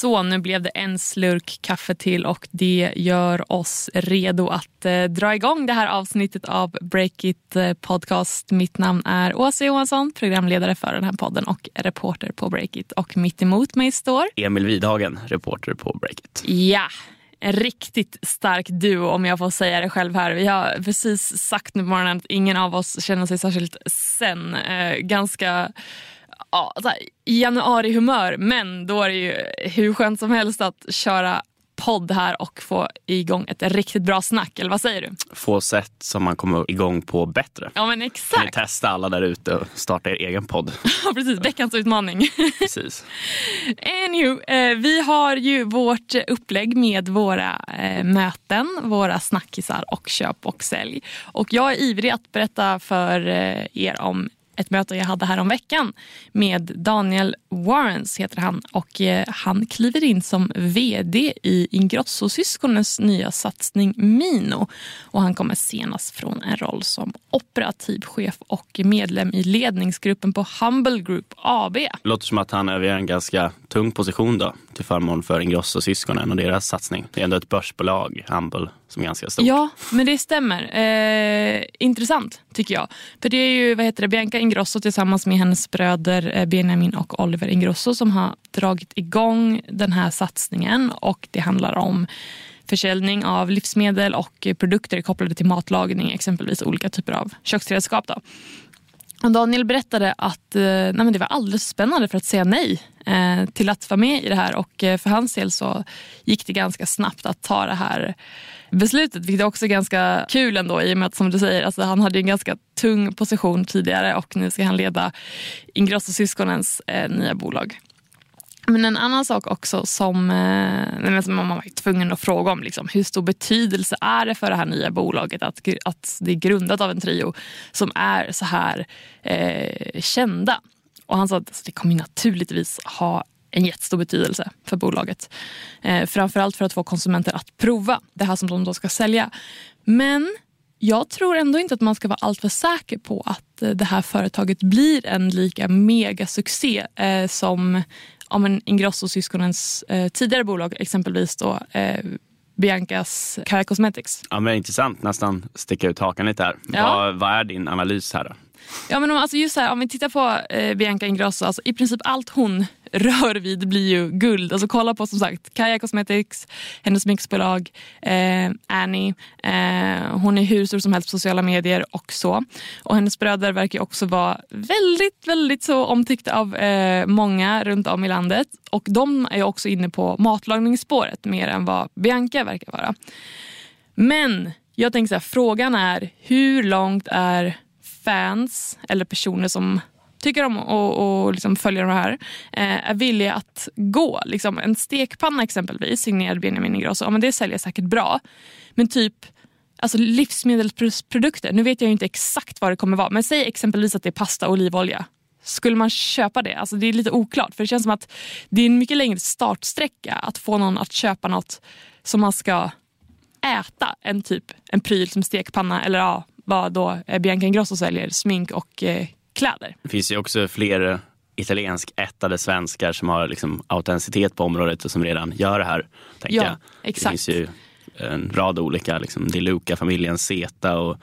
Så, nu blev det en slurk kaffe till och det gör oss redo att eh, dra igång det här avsnittet av Break It eh, Podcast. Mitt namn är Åsa Johansson, programledare för den här podden och reporter på Break It. Och mitt emot mig står... Emil Widhagen, reporter på Break It. Ja, en riktigt stark duo om jag får säga det själv här. Vi har precis sagt nu på morgonen att ingen av oss känner sig särskilt sen. Eh, ganska ja, januari-humör men då är det ju hur skönt som helst att köra podd här och få igång ett riktigt bra snack. Eller vad säger du? Få sätt som man kommer igång på bättre. Ja men exakt. Kan ni testa alla där ute och starta er egen podd? Ja precis, veckans utmaning. precis. Anywho, eh, vi har ju vårt upplägg med våra eh, möten, våra snackisar och köp och sälj. Och jag är ivrig att berätta för eh, er om ett möte jag hade här om veckan med Daniel Warrens heter han och eh, han kliver in som vd i Ingrosso-syskonens nya satsning Mino och han kommer senast från en roll som operativ chef och medlem i ledningsgruppen på Humble Group AB. Låter som att han överger en ganska tung position då till förmån för Ingrosso-syskonen och deras satsning. Det är ändå ett börsbolag, Humble, som är ganska stort. Ja, men det stämmer. Eh, intressant tycker jag. För det är ju vad heter det, Bianca Ingrosso tillsammans med hennes bröder eh, Benjamin och Oliver Ingrosso som har dragit igång den här satsningen och det handlar om försäljning av livsmedel och produkter kopplade till matlagning, exempelvis olika typer av köksredskap. Då. Och Daniel berättade att eh, nej men det var alldeles spännande för att säga nej eh, till att vara med i det här och eh, för hans del så gick det ganska snabbt att ta det här beslutet vilket är också ganska kul ändå i och med att som du säger, alltså, han hade en ganska tung position tidigare och nu ska han leda Ingrosso-syskonens eh, nya bolag. Men en annan sak också som, eh, som man var tvungen att fråga om. Liksom, hur stor betydelse är det för det här nya bolaget att, att det är grundat av en trio som är så här eh, kända? Och han sa att alltså, det kommer naturligtvis ha en jättestor betydelse för bolaget. Eh, framförallt för att få konsumenter att prova det här som de då ska sälja. Men jag tror ändå inte att man ska vara alltför säker på att eh, det här företaget blir en lika megasuccé eh, som om en Ingrosso-syskonens eh, tidigare bolag, exempelvis då eh, Biancas Cara Cosmetics. Ja, men intressant, nästan sticka ut hakan lite här. Ja. Vad, vad är din analys här? Då? Ja, men om, alltså just här, om vi tittar på eh, Bianca Ingrosso, alltså i princip allt hon rör vid blir ju guld. Alltså kolla på som sagt Kaja Cosmetics, hennes mixbolag, eh, Annie. Eh, hon är hur stor som helst på sociala medier och så. Och hennes bröder verkar också vara väldigt, väldigt så omtyckta av eh, många runt om i landet. Och de är också inne på matlagningsspåret mer än vad Bianca verkar vara. Men jag tänker så här, frågan är hur långt är fans eller personer som tycker om att liksom följa de här eh, är villiga att gå. Liksom en stekpanna exempelvis, signerad Benjamin Ingrosso, ja, men det säljer säkert bra. Men typ alltså livsmedelsprodukter, nu vet jag inte exakt vad det kommer vara, men säg exempelvis att det är pasta och olivolja. Skulle man köpa det? Alltså det är lite oklart för det känns som att det är en mycket längre startsträcka att få någon att köpa något som man ska äta än typ en pryl som stekpanna eller ja, vad då Bianca Ingrosso säljer, smink och eh, kläder. Det finns ju också fler italiensk ättade svenskar som har liksom autenticitet på området och som redan gör det här. Ja, jag. exakt. Det finns ju en rad olika, liksom Di Luca-familjen, Zeta och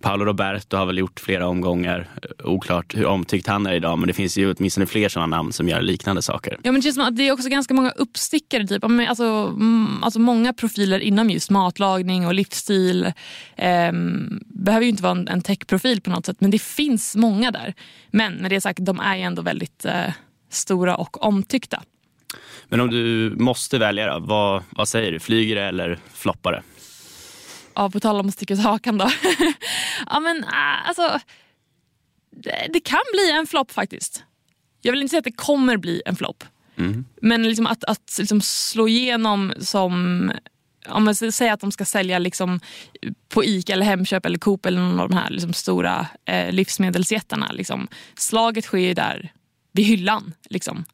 Paolo Roberto har väl gjort flera omgångar. Oklart hur omtyckt han är idag men det finns ju åtminstone fler sådana namn som gör liknande saker. Ja men det känns som att det är också ganska många uppstickare. Typ. Alltså, alltså många profiler inom just matlagning och livsstil. Ehm, behöver ju inte vara en techprofil på något sätt men det finns många där. Men med det sagt, de är ju ändå väldigt eh, stora och omtyckta. Men om du måste välja, vad, vad säger du? Flyger det eller floppar det? Ja, på tal om att sticka ut hakan då. ja, men äh, alltså, det, det, kan bli en flopp faktiskt. Jag vill inte säga att det kommer bli en flopp. Mm. Men liksom att, att liksom slå igenom som om man säger att de ska sälja liksom på Ica, eller Hemköp eller Coop eller någon av de här liksom stora eh, livsmedelsjättarna. Liksom. Slaget sker där vid hyllan. Liksom.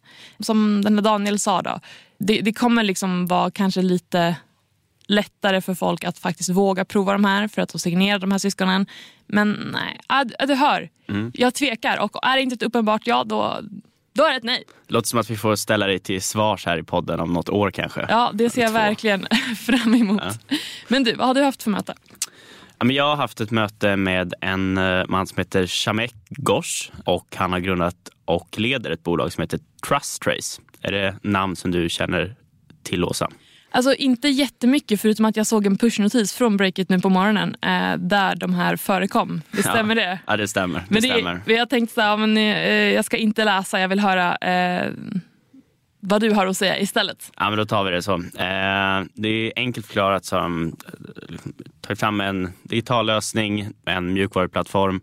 Som den där Daniel sa, då, det, det kommer liksom vara kanske lite lättare för folk att faktiskt våga prova de här för att få signera de här syskonen. Men nej, du hör, mm. jag tvekar och är det inte ett uppenbart ja då, Då är det ett nej. Låter som att vi får ställa dig till svars här i podden om något år kanske. Ja, det ser jag verkligen fram emot. Ja. Men du, vad har du haft för möte? Jag har haft ett möte med en eh, man som heter Shamek Ghosh och han har grundat och leder ett bolag som heter Trust Trace. Är det namn som du känner till, Åsa? Alltså inte jättemycket förutom att jag såg en pushnotis från Breakit nu på morgonen eh, där de här förekom. Det stämmer ja. det? Ja, det stämmer. Det Men stämmer. det, jag tänkte så här, men, eh, jag ska inte läsa, jag vill höra eh, vad du har att säga istället. Ja, men då tar vi det så. Eh, det är enkelt förklarat så har de eh, tagit fram en digital lösning, en mjukvaruplattform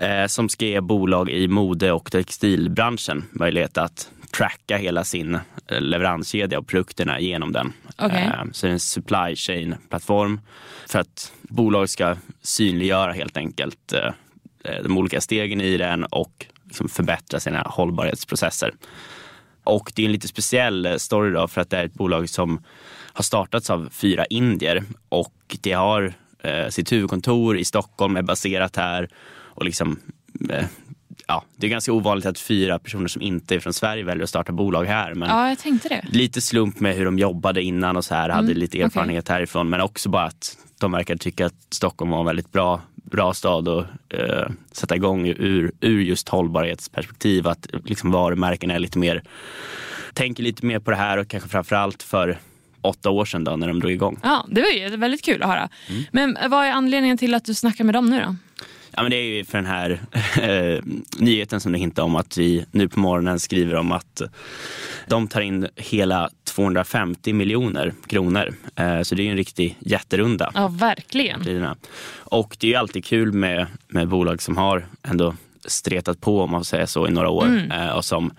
eh, som ska ge bolag i mode och textilbranschen möjlighet att tracka hela sin eh, leveranskedja och produkterna genom den. Okej. Eh, så det är en supply chain-plattform för att bolag ska synliggöra helt enkelt eh, de olika stegen i den och liksom förbättra sina hållbarhetsprocesser. Och det är en lite speciell eh, story då för att det är ett bolag som har startats av fyra indier och det har eh, sitt huvudkontor i Stockholm, är baserat här och liksom eh, Ja, det är ganska ovanligt att fyra personer som inte är från Sverige väljer att starta bolag här. Men Ja, jag tänkte det. lite slump med hur de jobbade innan och så här, hade Mm, lite erfarenhet härifrån. Men också bara att de verkar tycka att Stockholm var en väldigt bra, bra stad att eh, sätta igång ur, ur just hållbarhetsperspektiv. Att liksom varumärken är lite mer, tänker lite mer på det här och kanske framförallt för åtta år sedan då, när de drog igång. Ja, det var ju väldigt kul att höra. Mm. Men vad är anledningen till att du snackar med dem nu då? Ja, men det är ju för den här eh, nyheten som du hintade om att vi nu på morgonen skriver om att de tar in hela 250 miljoner kronor. Eh, så det är ju en riktig jätterunda. Ja, verkligen. Tiderna. Och det är ju alltid kul med, med bolag som har ändå stretat på om man säga så i några år eh, och som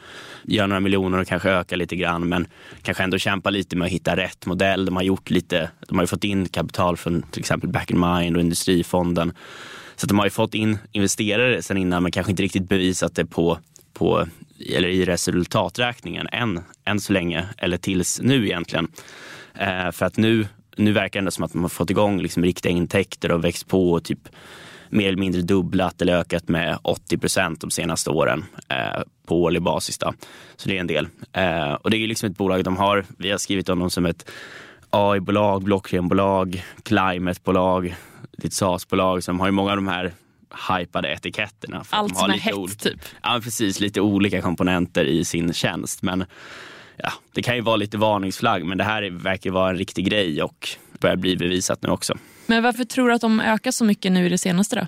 gör några miljoner och kanske ökar lite grann men kanske ändå kämpar lite med att hitta rätt modell. De har gjort lite, de har ju fått in kapital från till exempel Back in Mind och Industrifonden. Så att de har ju fått in investerare sen innan men kanske inte riktigt bevisat det på, på eller i resultaträkningen än, än så länge eller tills nu egentligen. Eh, för att nu, nu verkar det ändå som att man har fått igång liksom riktiga intäkter och växt på och typ mer eller mindre dubblat eller ökat med 80 procent de senaste åren eh, på årlig basis. Då. Så det är en del. Eh, och det är ju liksom ett bolag de har, vi har skrivit om dem som ett AI-bolag, blockchain-bolag, climate-bolag, ett SaaS-bolag som har ju många av de här hypade etiketterna. Allt som är hett typ. Ja, precis. Lite olika komponenter i sin tjänst. Men ja, det kan ju vara lite varningsflagg, men det här är- verkar vara en riktig grej och börjar bli bevisat nu också. Men varför tror du att de ökar så mycket nu i det senaste då?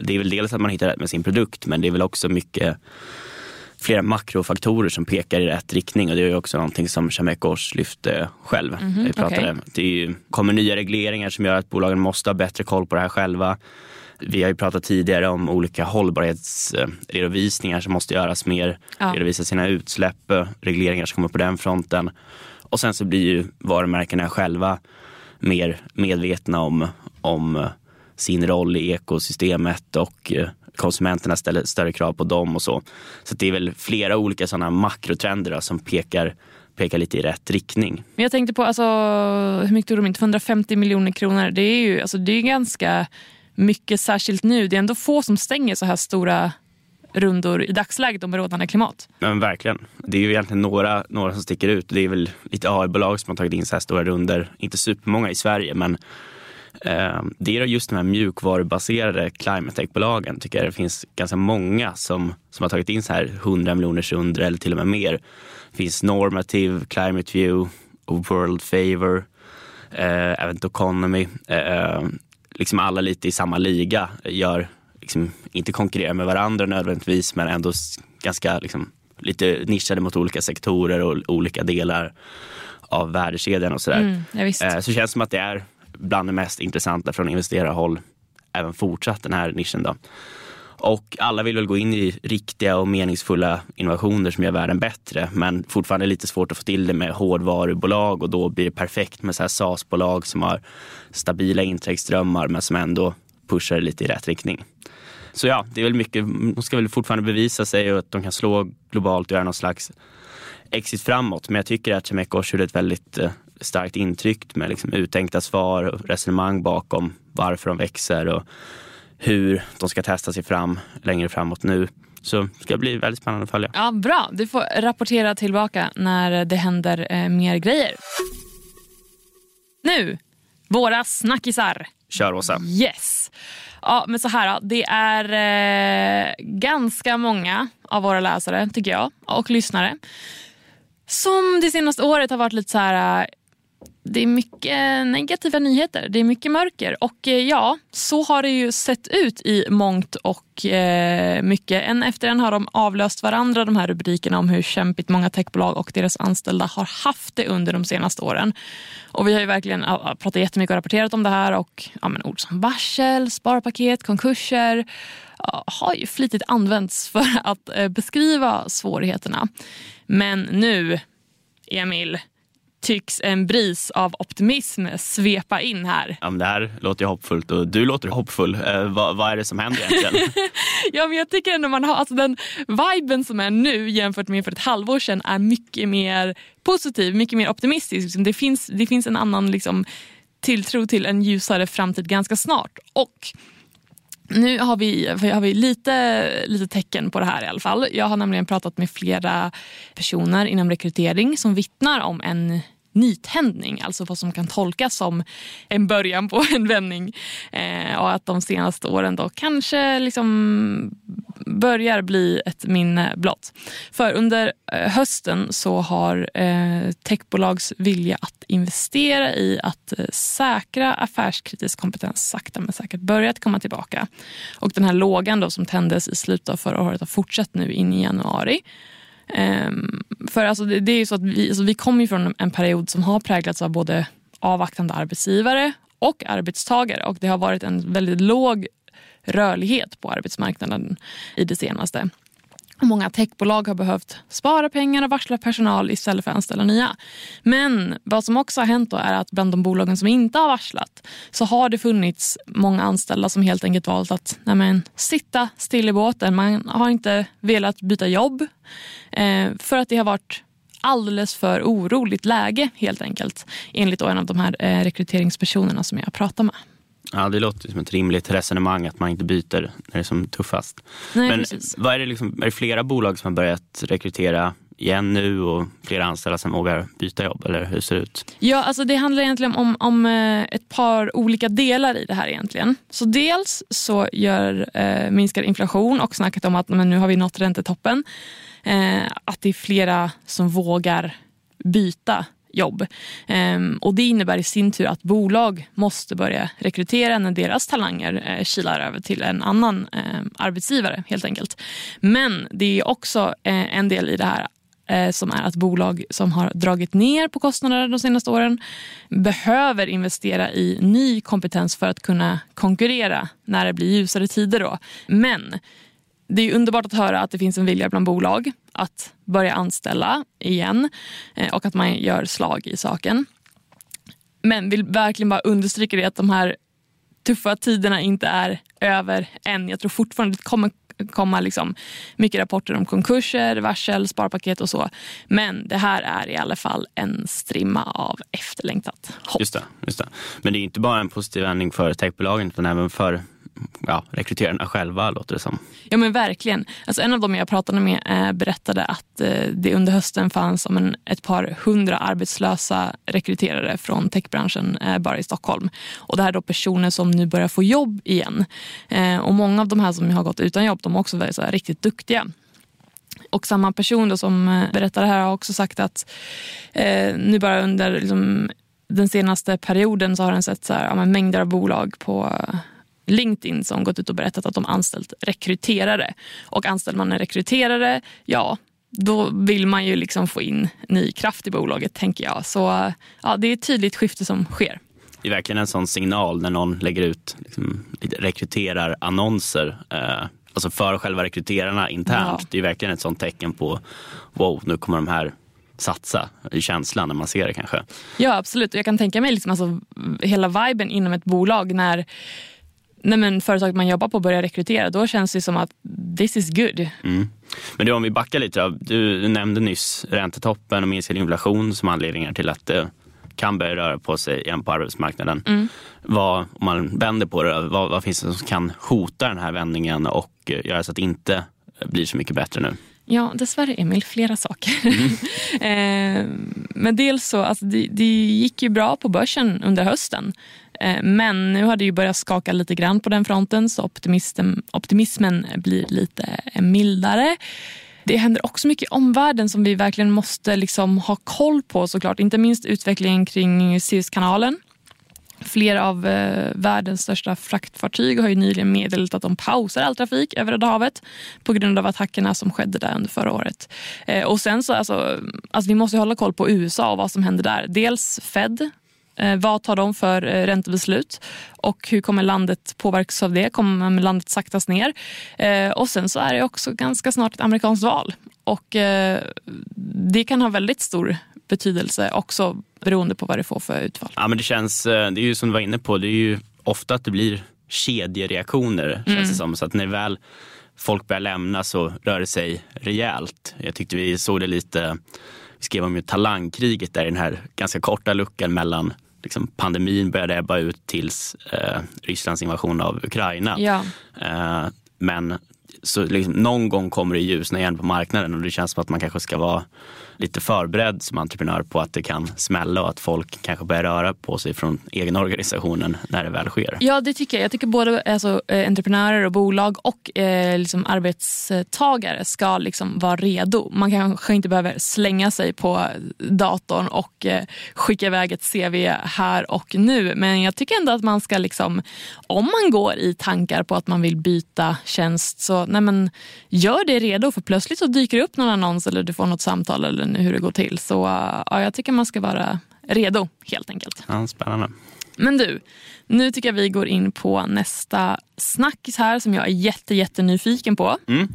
Det är väl dels att man hittar rätt med sin produkt, men det är väl också mycket flera makrofaktorer som pekar i rätt riktning och det är också någonting som Shamek Osh lyfte själv. Mhm, Vi pratade. okej. Det ju, kommer nya regleringar som gör att bolagen måste ha bättre koll på det här själva. Vi har ju pratat tidigare om olika hållbarhetsredovisningar som måste göras mer. Ja. Redovisa sina utsläpp, eh, regleringar som kommer på den fronten. Och sen så blir ju varumärkena själva mer medvetna om, om eh, sin roll i ekosystemet och eh, konsumenterna ställer större krav på dem och så. Så det är väl flera olika sådana makrotrender då, som pekar, pekar lite i rätt riktning. Men jag tänkte på, alltså, hur mycket tog de in? 250 miljoner kronor. Det är ju alltså, det är ganska mycket, särskilt nu. Det är ändå få som stänger så här stora rundor i dagsläget om rådande klimat. Men verkligen. Det är ju egentligen några, några som sticker ut. Det är väl lite AI-bolag som har tagit in så här stora runder. Inte supermånga i Sverige, men det är just de här mjukvarubaserade climate tech-bolagen tycker jag det finns ganska många som, som har tagit in så här 100 miljoners under eller till och med mer. Det finns Normative, Climate View, World Favor, eh, Event Economy. Eh, liksom alla lite i samma liga gör, liksom, inte konkurrerar med varandra nödvändigtvis men ändå ganska liksom, lite nischade mot olika sektorer och olika delar av värdekedjan och sådär. Mm, ja. Eh, så känns det som att det är bland det mest intressanta från investerarhåll även fortsatt den här nischen. Då. Och alla vill väl gå in i riktiga och meningsfulla innovationer som gör världen bättre men fortfarande lite svårt att få till det med hårdvarubolag och då blir det perfekt med så här SaaS-bolag som har stabila intäktsströmmar men som ändå pushar lite i rätt riktning. Så ja, det är väl mycket, de ska väl fortfarande bevisa sig och att de kan slå globalt och göra någon slags exit framåt. Men jag tycker att Chemekos gjorde ett väldigt eh, starkt intryck med liksom uttänkta svar och resonemang bakom varför de växer och hur de ska testa sig fram längre framåt nu. Så det ska bli väldigt spännande att följa. Ja, bra. Du får rapportera tillbaka när det händer eh, mer grejer. Nu, våra snackisar. Kör Åsa. Yes. Ja, men så här då. Det är eh, ganska många av våra läsare, tycker jag, och lyssnare som det senaste året har varit lite så här... Det är mycket negativa nyheter, det är mycket mörker. Och eh, ja, så har det ju sett ut i mångt och eh, mycket. En efter en har de avlöst varandra, de här rubrikerna om hur kämpigt många techbolag och deras anställda har haft det under de senaste åren. Och vi har ju verkligen pratat jättemycket och rapporterat om det här och ja, men ord som varsel, sparpaket, konkurser ja, har ju flitigt använts för att eh, beskriva svårigheterna. Men nu, Emil, tycks en bris av optimism svepa in här. Ja, men det här låter ju hoppfullt och du låter hoppfull. Eh, vad, vad, är det som händer egentligen? ja, men jag tycker ändå man har, alltså den viben som är nu jämfört med för ett halvår sedan är mycket mer positiv, mycket mer optimistisk. Liksom, det finns, det finns en annan liksom, tilltro till en ljusare framtid ganska snart. Och nu har vi, har vi lite, lite tecken på det här i alla fall. Jag har nämligen pratat med flera personer inom rekrytering som vittnar om en nytändning, alltså vad som kan tolkas som en början på en vändning. Eh, och att de senaste åren då kanske liksom börjar bli ett minne blott. För under eh, hösten så har eh, techbolags vilja att investera i att eh, säkra affärskritisk kompetens sakta men säkert börjat komma tillbaka. Och den här lågan då som tändes i slutet av förra året har fortsatt nu in i januari. Um, för alltså det, det, är så att vi, alltså vi kommer från en period som har präglats av både avvaktande arbetsgivare och arbetstagare och det har varit en väldigt låg rörlighet på arbetsmarknaden i det senaste. Många techbolag har behövt spara pengar och varsla personal istället för att anställa nya. Men vad som också har hänt är att bland de bolagen som inte har varslat så har det funnits många anställda som helt enkelt valt att nämen, sitta still i båten. Man har inte velat byta jobb eh, för att det har varit alldeles för oroligt läge helt enkelt enligt en av de här eh, rekryteringspersonerna som jag pratar med. Ja, det låter som ett rimligt resonemang att man inte byter när det är som tuffast. Nej, Men vad är, det liksom, är det flera bolag som har börjat rekrytera igen nu och flera anställda som vågar byta jobb? Eller hur ser det ut? Ja, alltså det handlar egentligen om, om eh, ett par olika delar i det här egentligen. Så dels så gör eh, minskad inflation och snacket om att men nu har vi nått räntetoppen. Eh, att det är flera som vågar byta jobb. Ehm, och Det innebär i sin tur att bolag måste börja rekrytera när deras talanger eh, kilar över till en annan ehm, arbetsgivare helt enkelt. Men det är också eh, en del i det här eh, som är att bolag som har dragit ner på kostnaderna de senaste åren behöver investera i ny kompetens för att kunna konkurrera när det blir ljusare tider. Då. Men det är underbart att höra att det finns en vilja bland bolag att börja anställa igen eh, och att man gör slag i saken. Men vill verkligen bara understryka det att de här tuffa tiderna inte är över än. Jag tror fortfarande det kommer komma liksom mycket rapporter om konkurser, varsel, sparpaket och så. Men det här är i alla fall en strimma av efterlängtat hopp. Just det, just det. Men det är inte bara en positiv vändning för techbolagen utan även för ja, rekryterarna själva låter det som. Ja men verkligen. Alltså, en av dem jag pratade med eh, berättade att eh, det under hösten fanns om en, ett par hundra arbetslösa rekryterare från techbranschen eh, bara i Stockholm. Och det här är då personer som nu börjar få jobb igen. Eh, och många av de här som har gått utan jobb de är också väldigt, så här, riktigt duktiga. Och samma person då som eh, berättade berättar det här har också sagt att eh, nu bara under liksom, den senaste perioden så har den sett så här, ja, mängder av bolag på LinkedIn som gått ut och berättat att de anställt rekryterare. Och anställer man en rekryterare, ja då vill man ju liksom få in ny kraft i bolaget tänker jag. Så ja, det är ett tydligt skifte som sker. Det är verkligen en sån signal när någon lägger ut liksom, rekryterarannonser eh, alltså för själva rekryterarna internt. Ja. Det är verkligen ett sånt tecken på wow, nu kommer de här satsa i känslan när man ser det kanske. Ja absolut, jag kan tänka mig liksom alltså, hela viben inom ett bolag när nej men, företaget man jobbar på börjar rekrytera, då känns det som att this is good. Mm. Men du, om vi backar lite då. Du nämnde nyss räntetoppen och minskad inflation som anledningar till att det kan börja röra på sig igen på arbetsmarknaden. Mm. Vad, om man vänder på det, vad, vad finns det som kan hota den här vändningen och göra så att inte blir så mycket bättre nu? Ja, dessvärre Emil, flera saker. Mm. eh, men dels så, alltså, det, det, gick ju bra på börsen under hösten. Eh, men nu har det ju börjat skaka lite grann på den fronten så optimismen blir lite mildare. Det händer också mycket i omvärlden som vi verkligen måste liksom ha koll på såklart. Inte minst utvecklingen kring Suezkanalen. Flera av eh, världens största fraktfartyg har ju nyligen meddelat att de pausar all trafik över Röda havet på grund av attackerna som skedde där under förra året. Eh, och sen så, alltså, alltså, vi måste hålla koll på USA och vad som händer där. Dels Fed vad tar de för eh, räntebeslut och hur kommer landet påverkas av det? Kommer landet saktas ner? Eh, och sen så är det också ganska snart ett amerikanskt val och det kan ha väldigt stor betydelse också beroende på vad det får för utfall. Ja, men det känns, det är ju som du var inne på, det är ju ofta att det blir kedjereaktioner mm. känns det som. Så att när väl folk börjar lämna så rör det sig rejält. Jag tyckte vi såg det lite skrev om ju talangkriget där i den här ganska korta luckan mellan liksom, pandemin började ebba ut tills eh, Rysslands invasion av Ukraina. Ja. Eh, men så liksom, någon gång kommer det ljusna igen på marknaden och det känns som att man kanske ska vara lite förberedd som entreprenör på att det kan smälla och att folk kanske börjar röra på sig från egna organisationen när det väl sker. Ja, det tycker jag. Jag tycker både alltså, eh, entreprenörer och bolag och eh, liksom arbetstagare ska liksom vara redo. Man kanske inte behöver slänga sig på datorn och eh, skicka iväg ett CV här och nu. Men jag tycker ändå att man ska, liksom, om man går i tankar på att man vill byta tjänst, så nej men, gör det redo. För plötsligt så dyker det upp någon annons eller du får något samtal eller hur det går till. Så ja, jag tycker man ska vara redo helt enkelt. Ja, spännande. Men du, nu tycker jag vi går in på nästa snackis här som jag är jätte, jättenyfiken på. Mm.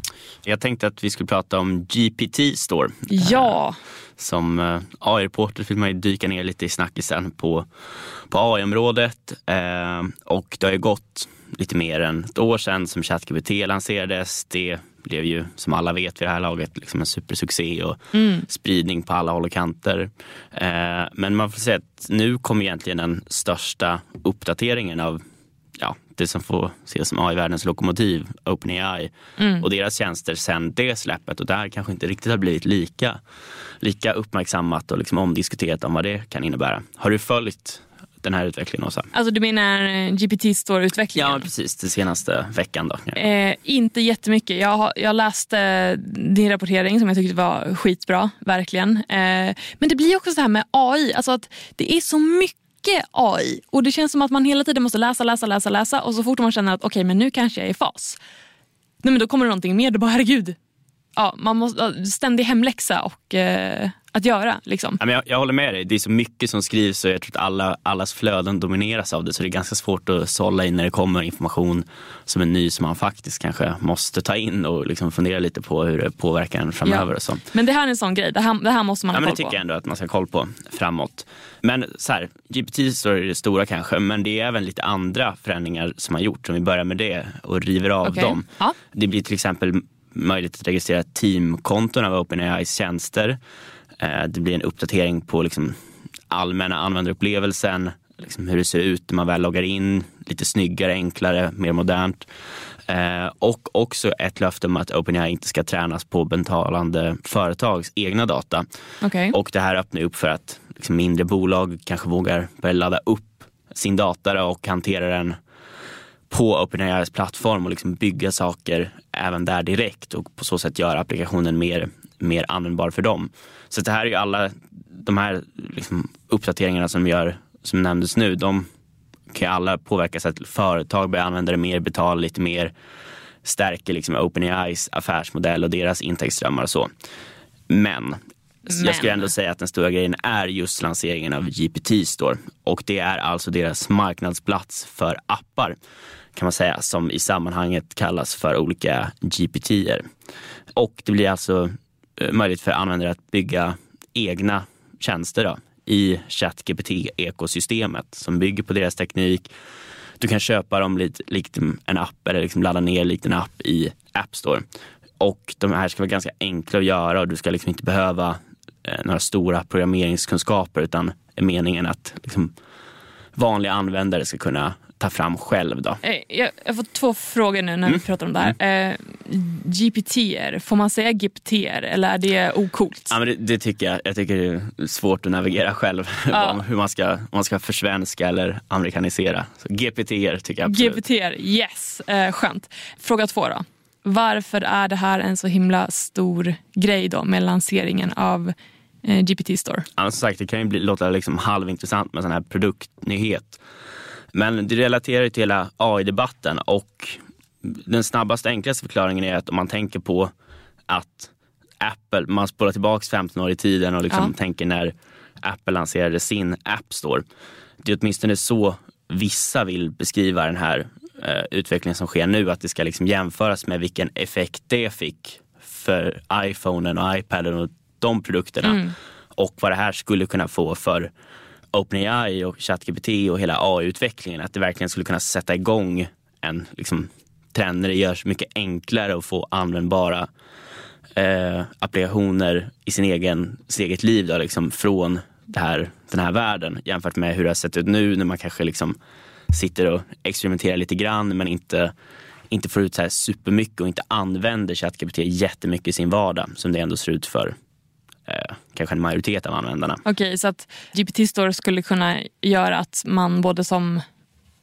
Jag tänkte att vi skulle prata om GPT Store. Ja. Som eh, AI-reporter vill man ju dyka ner lite i snackisen på, på AI-området. Eh, och det har ju gått lite mer än ett år sedan som ChatGPT lanserades. Det blev ju som alla vet vid det här laget liksom en supersuccé och mm. spridning på alla håll och kanter. Eh, men man får säga att nu kommer egentligen den största uppdateringen av ja, det som får ses som AI-världens lokomotiv, OpenAI mm. och deras tjänster sen det släppet och där kanske inte riktigt har blivit lika, lika uppmärksammat och liksom omdiskuterat om vad det kan innära. Har du följt den här utvecklingen också. Alltså du menar eh, GPT Store-utvecklingen? Ja precis, den senaste veckan. Då. Eh, inte jättemycket. Jag, jag läste din rapportering som jag tyckte var skitbra, verkligen. Eh, men det blir också så här med AI, alltså att det är så mycket AI och det känns som att man hela tiden måste läsa, läsa, läsa, läsa och så fort man känner att okej okay, men nu kanske jag är i fas. Nej, men då kommer det någonting mer, då bara herregud. Ja, man måste, ständig hemläxa och eh, att göra. Liksom. jag, jag håller med dig. Det är så mycket som skrivs och jag tror att alla, allas flöden domineras av det. Så det är ganska svårt att sålla in när det kommer information som är ny som man faktiskt kanske måste ta in och liksom fundera lite på hur det påverkar en framöver. Ja. Och så. Men det här är en sån grej. Det här, det här måste man ja, ha koll på. Det tycker jag ändå att man ska ha koll på framåt. Men så här, GPT är det stora kanske, men det är även lite andra förändringar som har gjorts. Om vi börjar med det och river av okay. dem. Ja. Det blir till exempel möjligt att registrera teamkonton av OpenAIs tjänster. Eh, det blir en uppdatering på liksom allmänna användarupplevelsen, liksom hur det ser ut när man väl loggar in, lite snyggare, enklare, mer modernt. Eh, och också ett löfte om att OpenAI inte ska tränas på betalande företags egna data. Okay. Och det här öppnar upp för att liksom, mindre bolag kanske vågar börja ladda upp sin data och hantera den på OpenAIs plattform och liksom bygga saker även där direkt och på så sätt göra applikationen mer, mer användbar för dem. Så det här är ju alla de här liksom uppdateringarna som gör, som nämndes nu, de kan alla påverka så att företag börjar använda det mer, betala lite mer, stärker liksom OpenAIs affärsmodell och deras intäktsströmmar och så. Men men. Jag skulle ändå säga att den stora grejen är just lanseringen av GPT Store. Och det är alltså deras marknadsplats för appar kan man säga, som i sammanhanget kallas för olika GPT-er. Och det blir alltså eh, möjligt för användare att bygga egna tjänster då, i ChatGPT-ekosystemet som bygger på deras teknik. Du kan köpa dem likt, likt en app eller liksom ladda ner likt en app i App Store. Och de här ska vara ganska enkla att göra och du ska liksom inte behöva eh, några stora programmeringskunskaper utan är meningen att liksom vanliga användare ska kunna ta fram själv. Då. Eh, jag, jag får två frågor nu när mm. vi pratar om det här. Mm. Eh, GPT, får man säga GPT eller är det ocoolt? Ja, men det, det, tycker jag. Jag tycker det är svårt att navigera själv. Ja. hur man ska, om man ska försvenska eller amerikanisera. Så GPT tycker jag absolut. GPT, yes. Eh, skönt. Fråga två då. Varför är det här en så himla stor grej då med lanseringen av eh, GPT Store? Ja, som sagt, det kan ju bli, låta liksom halvintressant med sån här produktnyhet. Men det relaterar till hela AI-debatten och den snabbaste enklaste förklaringen är att om man tänker på att Apple, man spolar tillbaka 15 år i tiden och liksom ja. tänker när Apple lanserade sin App Store. Det är åtminstone så vissa vill beskriva den här eh, utvecklingen som sker nu, att det ska liksom jämföras med vilken effekt det fick för iPhonen och iPaden och de produkterna. Mm. Och vad det här skulle kunna få för OpenAI och ChatGPT och hela AI-utvecklingen. Att det verkligen skulle kunna sätta igång en liksom, trend när det görs mycket enklare att få användbara eh, applikationer i sin egen, sitt eget liv då, liksom, från det här, den här världen jämfört med hur det har sett ut nu när man kanske liksom sitter och experimenterar lite grann men inte, inte får ut så här supermycket och inte använder ChatGPT jättemycket i sin vardag som det ändå ser ut för eh, kanske en majoritet av användarna. Okej, okay, så att GPT Store skulle kunna göra att man både som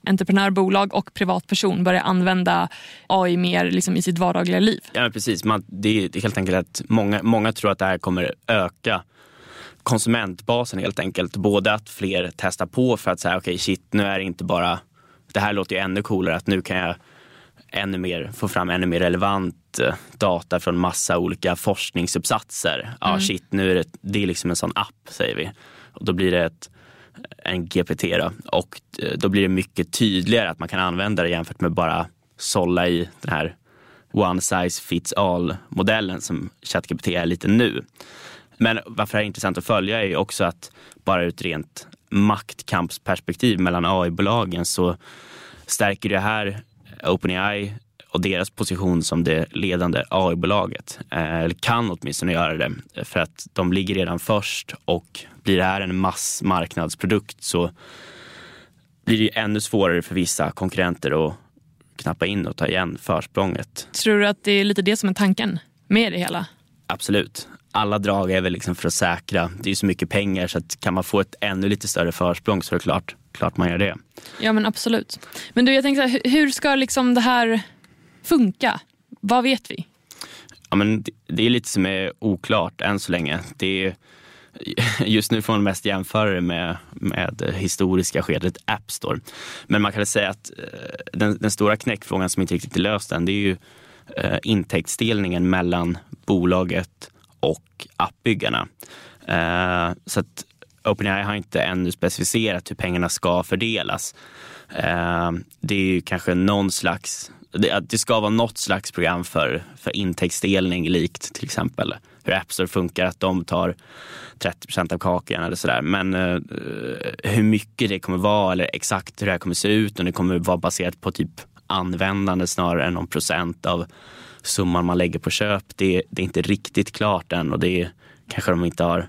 entreprenör, bolag och privatperson börjar använda AI mer liksom i sitt vardagliga liv. Ja, precis. Man, det är helt enkelt att många, många tror att det här kommer öka konsumentbasen helt enkelt. Både att fler testar på för att säga okej okay, shit nu är det inte bara, det här låter ju ännu coolare att nu kan jag ännu mer, få fram ännu mer relevant eh, data från massa olika forskningsuppsatser. Ja mm. shit nu är det, det är liksom en sån app säger vi. Och då blir det ett, en GPT då. och eh, då blir det mycket tydligare att man kan använda det jämfört med bara sålla i den här one size fits all modellen som ChatGPT är lite nu. Men varför det är intressant att följa är också att bara ur ett rent maktkampsperspektiv mellan AI-bolagen så stärker det här OpenAI och deras position som det ledande AI-bolaget. Eh, eller kan åtminstone göra det. För att de ligger redan först och blir det här en massmarknadsprodukt så blir det ännu svårare för vissa konkurrenter att knappa in och ta igen försprånget. Tror du att det är lite det som är tanken med det hela? Absolut alla drag är väl liksom för att säkra. Det är så mycket pengar så att kan man få ett ännu lite större försprång så är det klart, klart man gör det. Ja men absolut. Men du jag tänkte här, hur ska liksom det här funka? Vad vet vi? Ja, men det är lite som är oklart än så länge. Det är, just nu får man mest jämföra det med, med historiska skedet App Store. Men man kan väl säga att eh, den, den stora knäckfrågan som inte riktigt är löst än det är ju eh, intäktsdelningen mellan bolaget och appbyggarna. Eh, så att OpenAI har inte ännu specificerat hur pengarna ska fördelas. Eh, det är ju kanske någon slags, det, ska vara något slags program för, för intäktsdelning likt till exempel hur App Store funkar, att de tar 30 procent av kakan eller sådär. Men uh, hur mycket det kommer vara eller exakt hur det här kommer se ut och det kommer vara baserat på typ användande snarare än någon procent av summan man lägger på köp, det, det är inte riktigt klart än och det är, kanske de inte har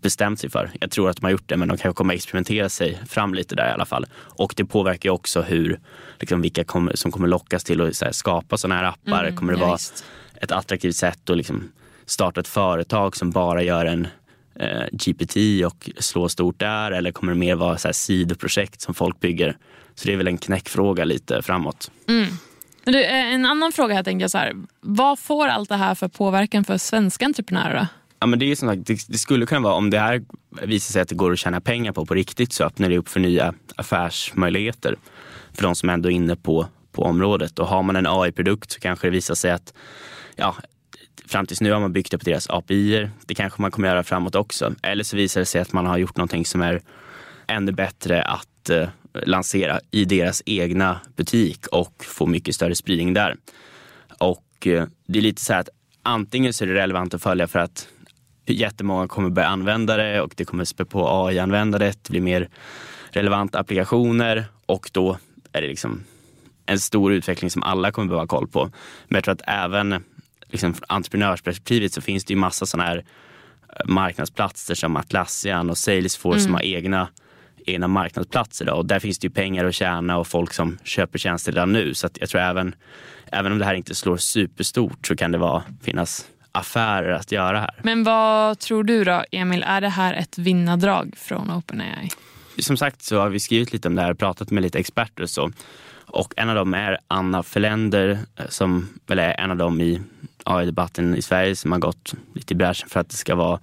bestämt sig för. Jag tror att de har gjort det men de kanske kommer experimentera sig fram lite där i alla fall. Och det påverkar också hur, liksom, vilka kommer, som kommer lockas till att här, skapa sådana här appar. Mm, kommer det ja, vara just. ett attraktivt sätt att liksom, starta ett företag som bara gör en eh, GPT och slå stort där eller kommer det mer vara så här, sidoprojekt som folk bygger? Så det är väl en knäckfråga lite framåt. Mm. Du, eh, en annan fråga här tänker jag så här. Vad får allt det här för påverkan för svenska entreprenörer? Ja, men det, är som sagt, det, det, skulle kunna vara, om det här visar sig att det går att tjäna pengar på på riktigt så öppnar det upp för nya affärsmöjligheter för de som ändå är inne på, på området. Och har man en AI-produkt så kanske det visar sig att ja, fram tills nu har man byggt upp deras API. Det kanske man kommer göra framåt också. Eller så visar det sig att man har gjort någonting som är ännu bättre att eh, lansera i deras egna butik och få mycket större spridning där. Och eh, det är lite så här att antingen så är det relevant att följa för att jättemånga kommer börja använda det och det kommer spä på AI-användandet, det blir mer relevanta applikationer och då är det liksom en stor utveckling som alla kommer behöva ha koll på. Men jag tror att även liksom, från entreprenörsperspektivet så finns det ju massa sådana här marknadsplatser som Atlassian och Salesforce mm. som har egna egna marknadsplatser. Då. Och där finns det ju pengar att tjäna och folk som köper tjänster redan nu. Så jag tror även, även om det här inte slår superstort så kan det vara, finnas affärer att göra här. Men vad tror du då, Emil? Är det här ett vinnardrag från OpenAI? Som sagt så har vi skrivit lite om det här, pratat med lite experter och så. Och en av dem är Anna Förländer eh, som väl är en av dem i AI-debatten i Sverige som har gått lite i bräschen för att det ska vara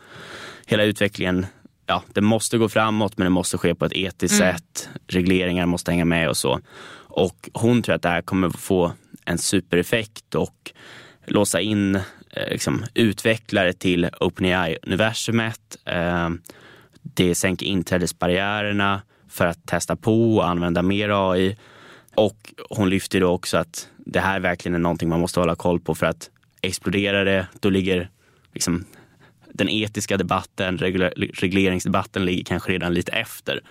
hela utvecklingen ja, det måste gå framåt men det måste ske på ett etiskt mm. sätt. Regleringar måste hänga med och så. Och hon tror att det här kommer få en supereffekt och låsa in Eh, liksom, utvecklare till OpenAI-universumet. Eh, det sänker inträdesbarriärerna för att testa på och använda mer AI. Och hon lyfter då också att det här verkligen är någonting man måste hålla koll på för att exploderar det, då ligger liksom den etiska debatten, regleringsdebatten ligger kanske redan lite efter.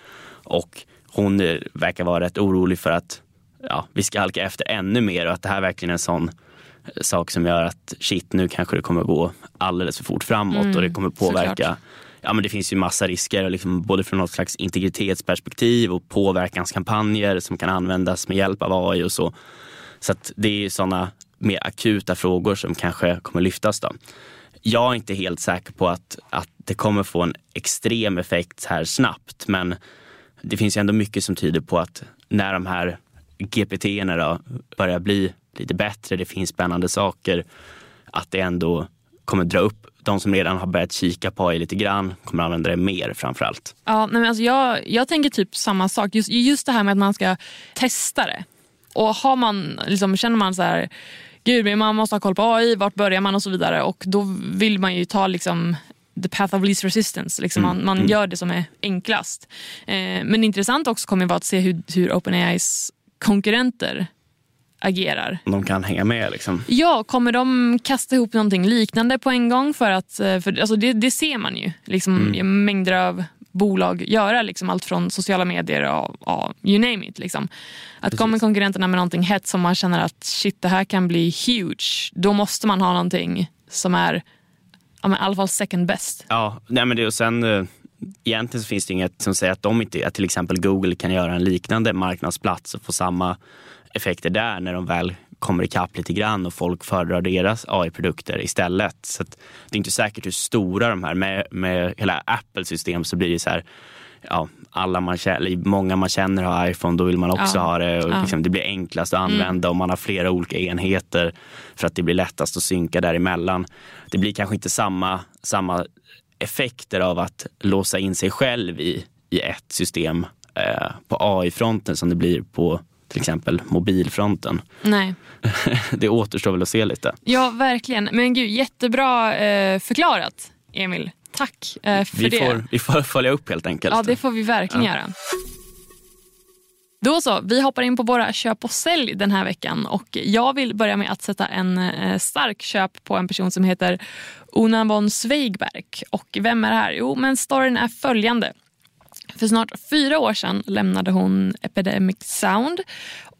Och hon eh, verkar vara rätt orolig för att ja, vi ska halka efter ännu mer och att det här verkligen är en sån sak som gör att shit, nu kanske det kommer gå alldeles för fort framåt mm, och det kommer påverka såklart. Ja, men det finns ju massa risker, liksom, både från något slags integritetsperspektiv och påverkanskampanjer som kan användas med hjälp av AI och så. Så det är sådana mer akuta frågor som kanske kommer lyftas. Då. Jag är inte helt säker på att, att det kommer få en extrem effekt här snabbt, men det finns ju ändå mycket som tyder på att när de här GPT börjar bli lite bättre, det finns spännande saker, att det ändå kommer dra upp de som redan har börjat kika på AI lite grann kommer använda det mer framförallt. Ja, men alltså jag, jag tänker typ samma sak. Just, just det här med att man ska testa det. Och har man, liksom, känner man så här, gud man måste ha koll på AI, vart börjar man och så vidare. Och då vill man ju ta liksom the path of least resistance. Liksom mm. Man, man mm. gör det som är enklast. Eh, men intressant också kommer vara att se hur, hur OpenAIs konkurrenter agerar. De kan hänga med liksom? Ja, kommer de kasta ihop någonting liknande på en gång? För att, eh, för, alltså det, det ser man ju. Liksom, mm. Mängder av bolag göra. Liksom allt från sociala medier och, och you name it. Liksom. Att Precis. kommer konkurrenterna med någonting hett som man känner att shit det här kan bli huge. Då måste man ha någonting som är ja, men i alla fall second best. Ja, nej men det, och sen eh, egentligen så finns det inget som säger att de inte, att till exempel Google kan göra en liknande marknadsplats och få samma effekter där när de väl kommer ikapp lite grann och folk föredrar deras AI-produkter istället. Så det är inte säkert hur stora de här, med, med hela Apples system så blir det så här, ja, alla man känner, många man känner har iPhone, då vill man också ja. ha det. Och liksom, det blir enklast att mm. använda mm. och man har flera olika enheter för att det blir lättast att synka däremellan. Det blir kanske inte samma, samma effekter av att låsa in sig själv i, i ett system eh, på AI-fronten som det blir på till exempel mobilfronten. Nej. det återstår väl att se lite. Ja, verkligen. Men gud, jättebra eh, förklarat, Emil. Tack eh, för vi det. Får, vi får följa upp helt enkelt. Ja, det får vi verkligen ja. göra. Då så, vi hoppar in på våra köp och sälj den här veckan. Och Jag vill börja med att sätta en eh, stark köp på en person som heter Ona von Zweigberg. Och vem är det här? Jo, men storyn är följande. För snart fyra år sedan lämnade hon Epidemic Sound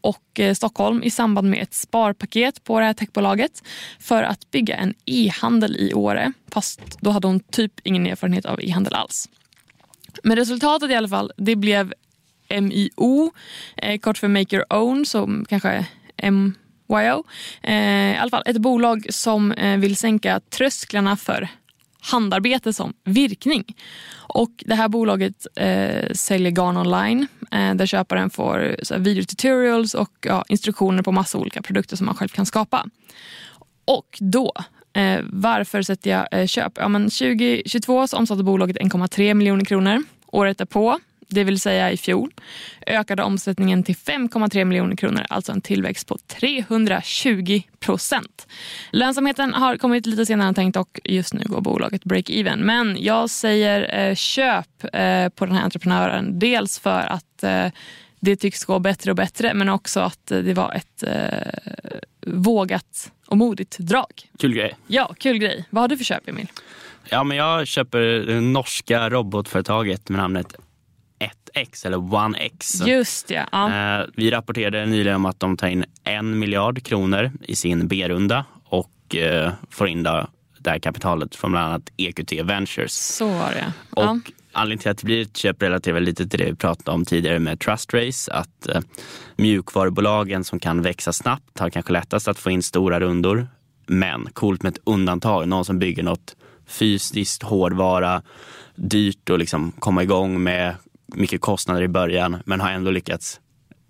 och eh, Stockholm i samband med ett sparpaket på det här techbolaget för att bygga en e-handel i Åre. Fast då hade hon typ ingen erfarenhet av e-handel alls. Men resultatet i alla fall, det blev MIO, eh, kort för Make Your Own, som kanske MYO. Eh, I alla fall ett bolag som vill sänka trösklarna för handarbete som virkning. Och det här bolaget eh, säljer garn online eh, där köparen får så videotutorials och ja, instruktioner på massa olika produkter som man själv kan skapa. Och då, eh, varför sätter jag eh, köp? Ja, men 2022 så omsatte bolaget 1,3 miljoner kronor. Året därpå det vill säga i fjol, ökade omsättningen till 5,3 miljoner kronor, alltså en tillväxt på 320 procent. Lönsamheten har kommit lite senare än tänkt och just nu går bolaget break-even. Men jag säger eh, köp eh, på den här entreprenören. Dels för att eh, det tycks gå bättre och bättre men också att det var ett vågat och modigt drag. Kul grej. Ja, kul grej. Vad har du för köp Emil? Ja, men jag köper det norska robotföretaget med namnet 1X eller 1X. Just ja. ja. Eh, vi rapporterade nyligen om att de tar in en miljard kronor i sin B-runda och eh, får in det här kapitalet från bland annat EQT Ventures. Så var det. Och anledningen till att det blir ett köp relaterar lite till det vi pratade om tidigare med Trust Race. Att eh, mjukvarubolagen som kan växa snabbt har kanske lättast att få in stora rundor. Men coolt med ett undantag, någon som bygger något fysiskt, hårdvara, dyrt att liksom komma igång med mycket kostnader i början men har ändå lyckats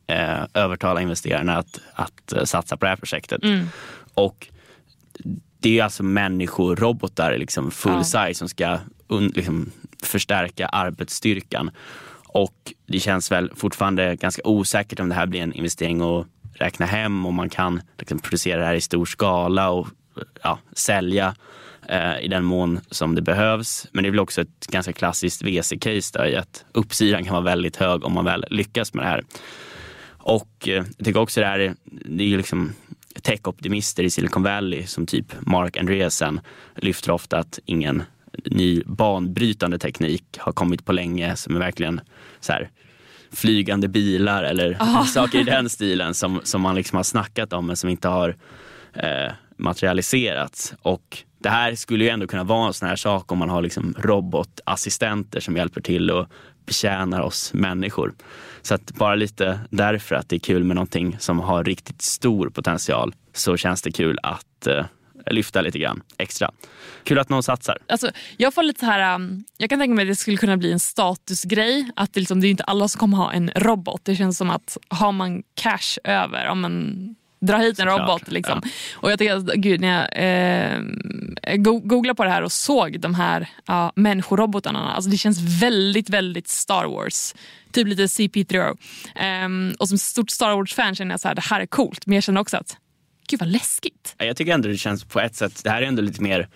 eh, övertala investerarna att, att uh, satsa på det här projektet. Mm. Och det är alltså människorobotar, liksom full ja. size, som ska un, liksom, förstärka arbetsstyrkan. Och det känns väl fortfarande ganska osäkert om det här blir en investering att räkna hem och man kan liksom, producera det här i stor skala och ja, sälja eh, i den mån som det behövs. Men det är väl också ett ganska klassiskt VC-case i att uppsidan kan vara väldigt hög om man väl lyckas med det här. Och eh, jag tycker också det här, det är liksom tech-optimister i Silicon Valley som typ Mark Andreessen lyfter ofta att ingen ny banbrytande teknik har kommit på länge som är verkligen så här, flygande bilar eller oh. saker i den stilen som, som man liksom har snackat om men som inte har eh, materialiserats. Och det här skulle ju ändå kunna vara en sån här sak om man har liksom robotassistenter som hjälper till och betjänar oss människor. Så att bara lite därför att det är kul med någonting som har riktigt stor potential så känns det kul att eh, lyfta lite grann extra. Kul att någon satsar. Alltså, jag får lite så här, um, jag kan tänka mig att det skulle kunna bli en statusgrej. Att det, liksom, det är inte alla som kommer ha en robot. Det känns som att har man cash över, om man dra hit en robot. Liksom. Ja. Och jag tycker, gud, när jag eh, googlade på det här och såg de här ja, människorobotarna, alltså det känns väldigt, väldigt Star Wars. Typ lite CP3. Um, ehm, och som stort Star Wars-fan känner jag så här, det här är coolt. Men jag känner också att, gud vad läskigt. Jag tycker ändå det känns på ett sätt, det här är ändå lite mer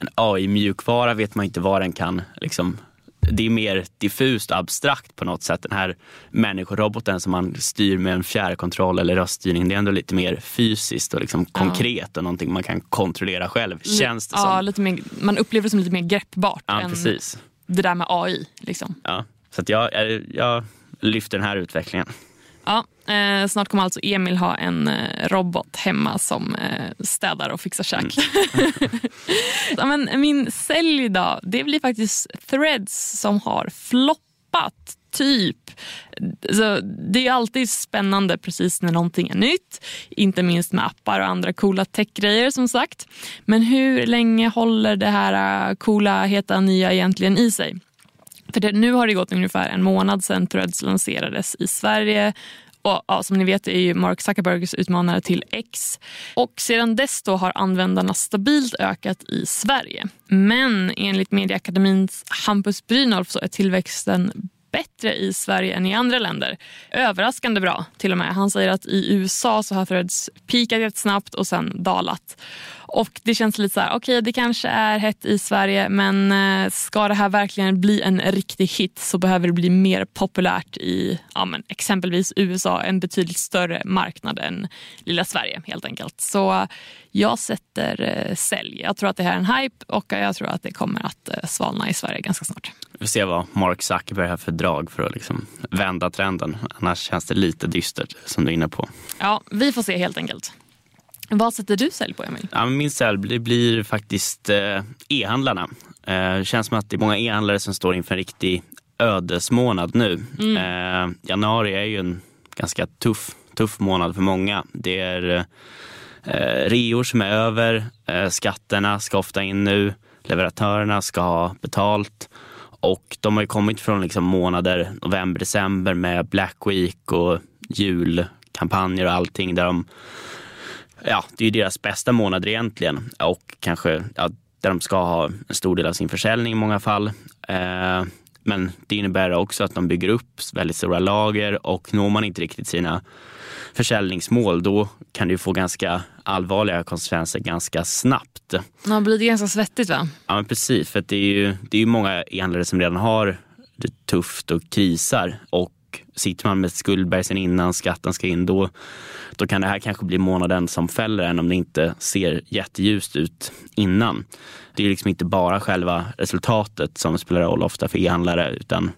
en AI-mjukvara vet man inte vad den kan liksom det är mer diffust och abstrakt på något sätt. Den här människoroboten som man styr med en fjärrkontroll eller röststyrning, det är ändå lite mer fysiskt och liksom konkret och någonting man kan kontrollera själv, känns det som. lite mer, man upplever det som lite mer greppbart ja, än precis. det där med AI. Liksom. Ja, så att jag, jag lyfter den här utvecklingen. Ja, eh, snart kommer alltså Emil ha en eh, robot hemma som eh, städar och fixar käk. Mm. ja, men min sälj då, det blir faktiskt Threads som har floppat typ. Så det är alltid spännande precis när någonting är nytt. Inte minst med appar och andra coola techgrejer som sagt. Men hur länge håller det här eh, coola, heta, nya egentligen i sig? För det, nu har det gått ungefär en månad sedan Threads lanserades i Sverige. Och, ja, som ni vet är ju Mark Zuckerbergs utmanare till X. Och sedan dess då har användarna stabilt ökat i Sverige. Men enligt Medieakademins Hampus Brynolf så är tillväxten bättre i Sverige än i andra länder. Överraskande bra till och med. Han säger att i USA så har Threads peakat jättesnabbt och sen dalat. Och det känns lite så här, okej okay, det kanske är hett i Sverige men eh, ska det här verkligen bli en riktig hit så behöver det bli mer populärt i ja, men exempelvis USA, en betydligt större marknad än lilla Sverige helt enkelt. Så jag sätter eh, sälj. Jag tror att det här är en hype och jag tror att det kommer att eh, svalna i Sverige ganska snart. Vi får se vad Mark Zuckerberg har för drag för att liksom vända trenden. Annars känns det lite dystert som du är inne på. Ja, vi får se helt enkelt. Vad sätter du sälj på Emil? Ja, min sälj blir faktiskt eh, e-handlarna. Eh, det känns som att det är många e-handlare som står inför en riktig ödesmånad nu. Mm. Eh, januari är ju en ganska tuff, tuff månad för många. Det är eh, reor som är över, eh, skatterna ska ofta in nu, leverantörerna ska ha betalt och de har ju kommit från liksom månader, november, december med Black Week och julkampanjer och allting där de ja, det är deras bästa månader egentligen och kanske ja, där de ska ha en stor del av sin försäljning i många fall. Eh, men det innebär också att de bygger upp väldigt stora lager och når man inte riktigt sina försäljningsmål då kan det få ganska allvarliga konsekvenser ganska snabbt. Ja, blir det ganska svettigt va? Ja men precis, för det är ju det är många e-handlare som redan har det tufft och krisar och sitter man med skuldberg sen innan skatten ska in då, då kan det här kanske bli månaden som fäller en om det inte ser jätteljust ut innan. Det är liksom inte bara själva resultatet som spelar roll ofta för e-handlare utan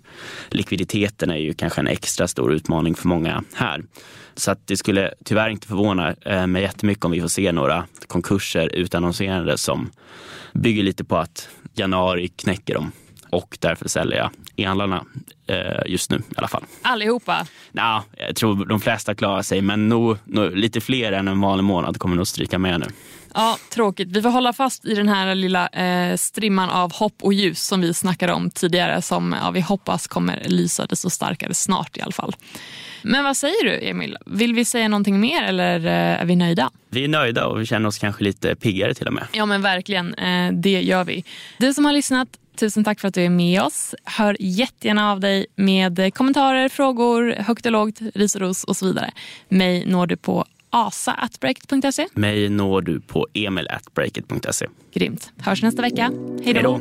likviditeten är ju kanske en extra stor utmaning för många här. Så att det skulle tyvärr inte förvåna eh, mig jättemycket om vi får se några konkurser utannonserade som bygger lite på att januari knäcker dem och därför säljer jag e-handlarna just nu i alla fall. Allihopa? Ja, jag tror de flesta klarar sig, men nog, nog, lite fler än en vanlig månad kommer nog stryka med nu. Ja, tråkigt. Vi får hålla fast i den här lilla eh, strimman av hopp och ljus som vi snackade om tidigare som ja, vi hoppas kommer lysa desto starkare snart i alla fall. Men vad säger du Emil? Vill vi säga någonting mer eller eh, är vi nöjda? Vi är nöjda och vi känner oss kanske lite piggare till och med. Ja men verkligen, eh, det gör vi. Du som har lyssnat, tusen tack för att du är med oss. Hör jättegärna av dig med kommentarer, frågor, högt och lågt, ris och ros och så vidare. Mig når du på asa.breakit.se. Mig når du på emil.breakit.se. Grymt. Hörs nästa vecka. Hej då.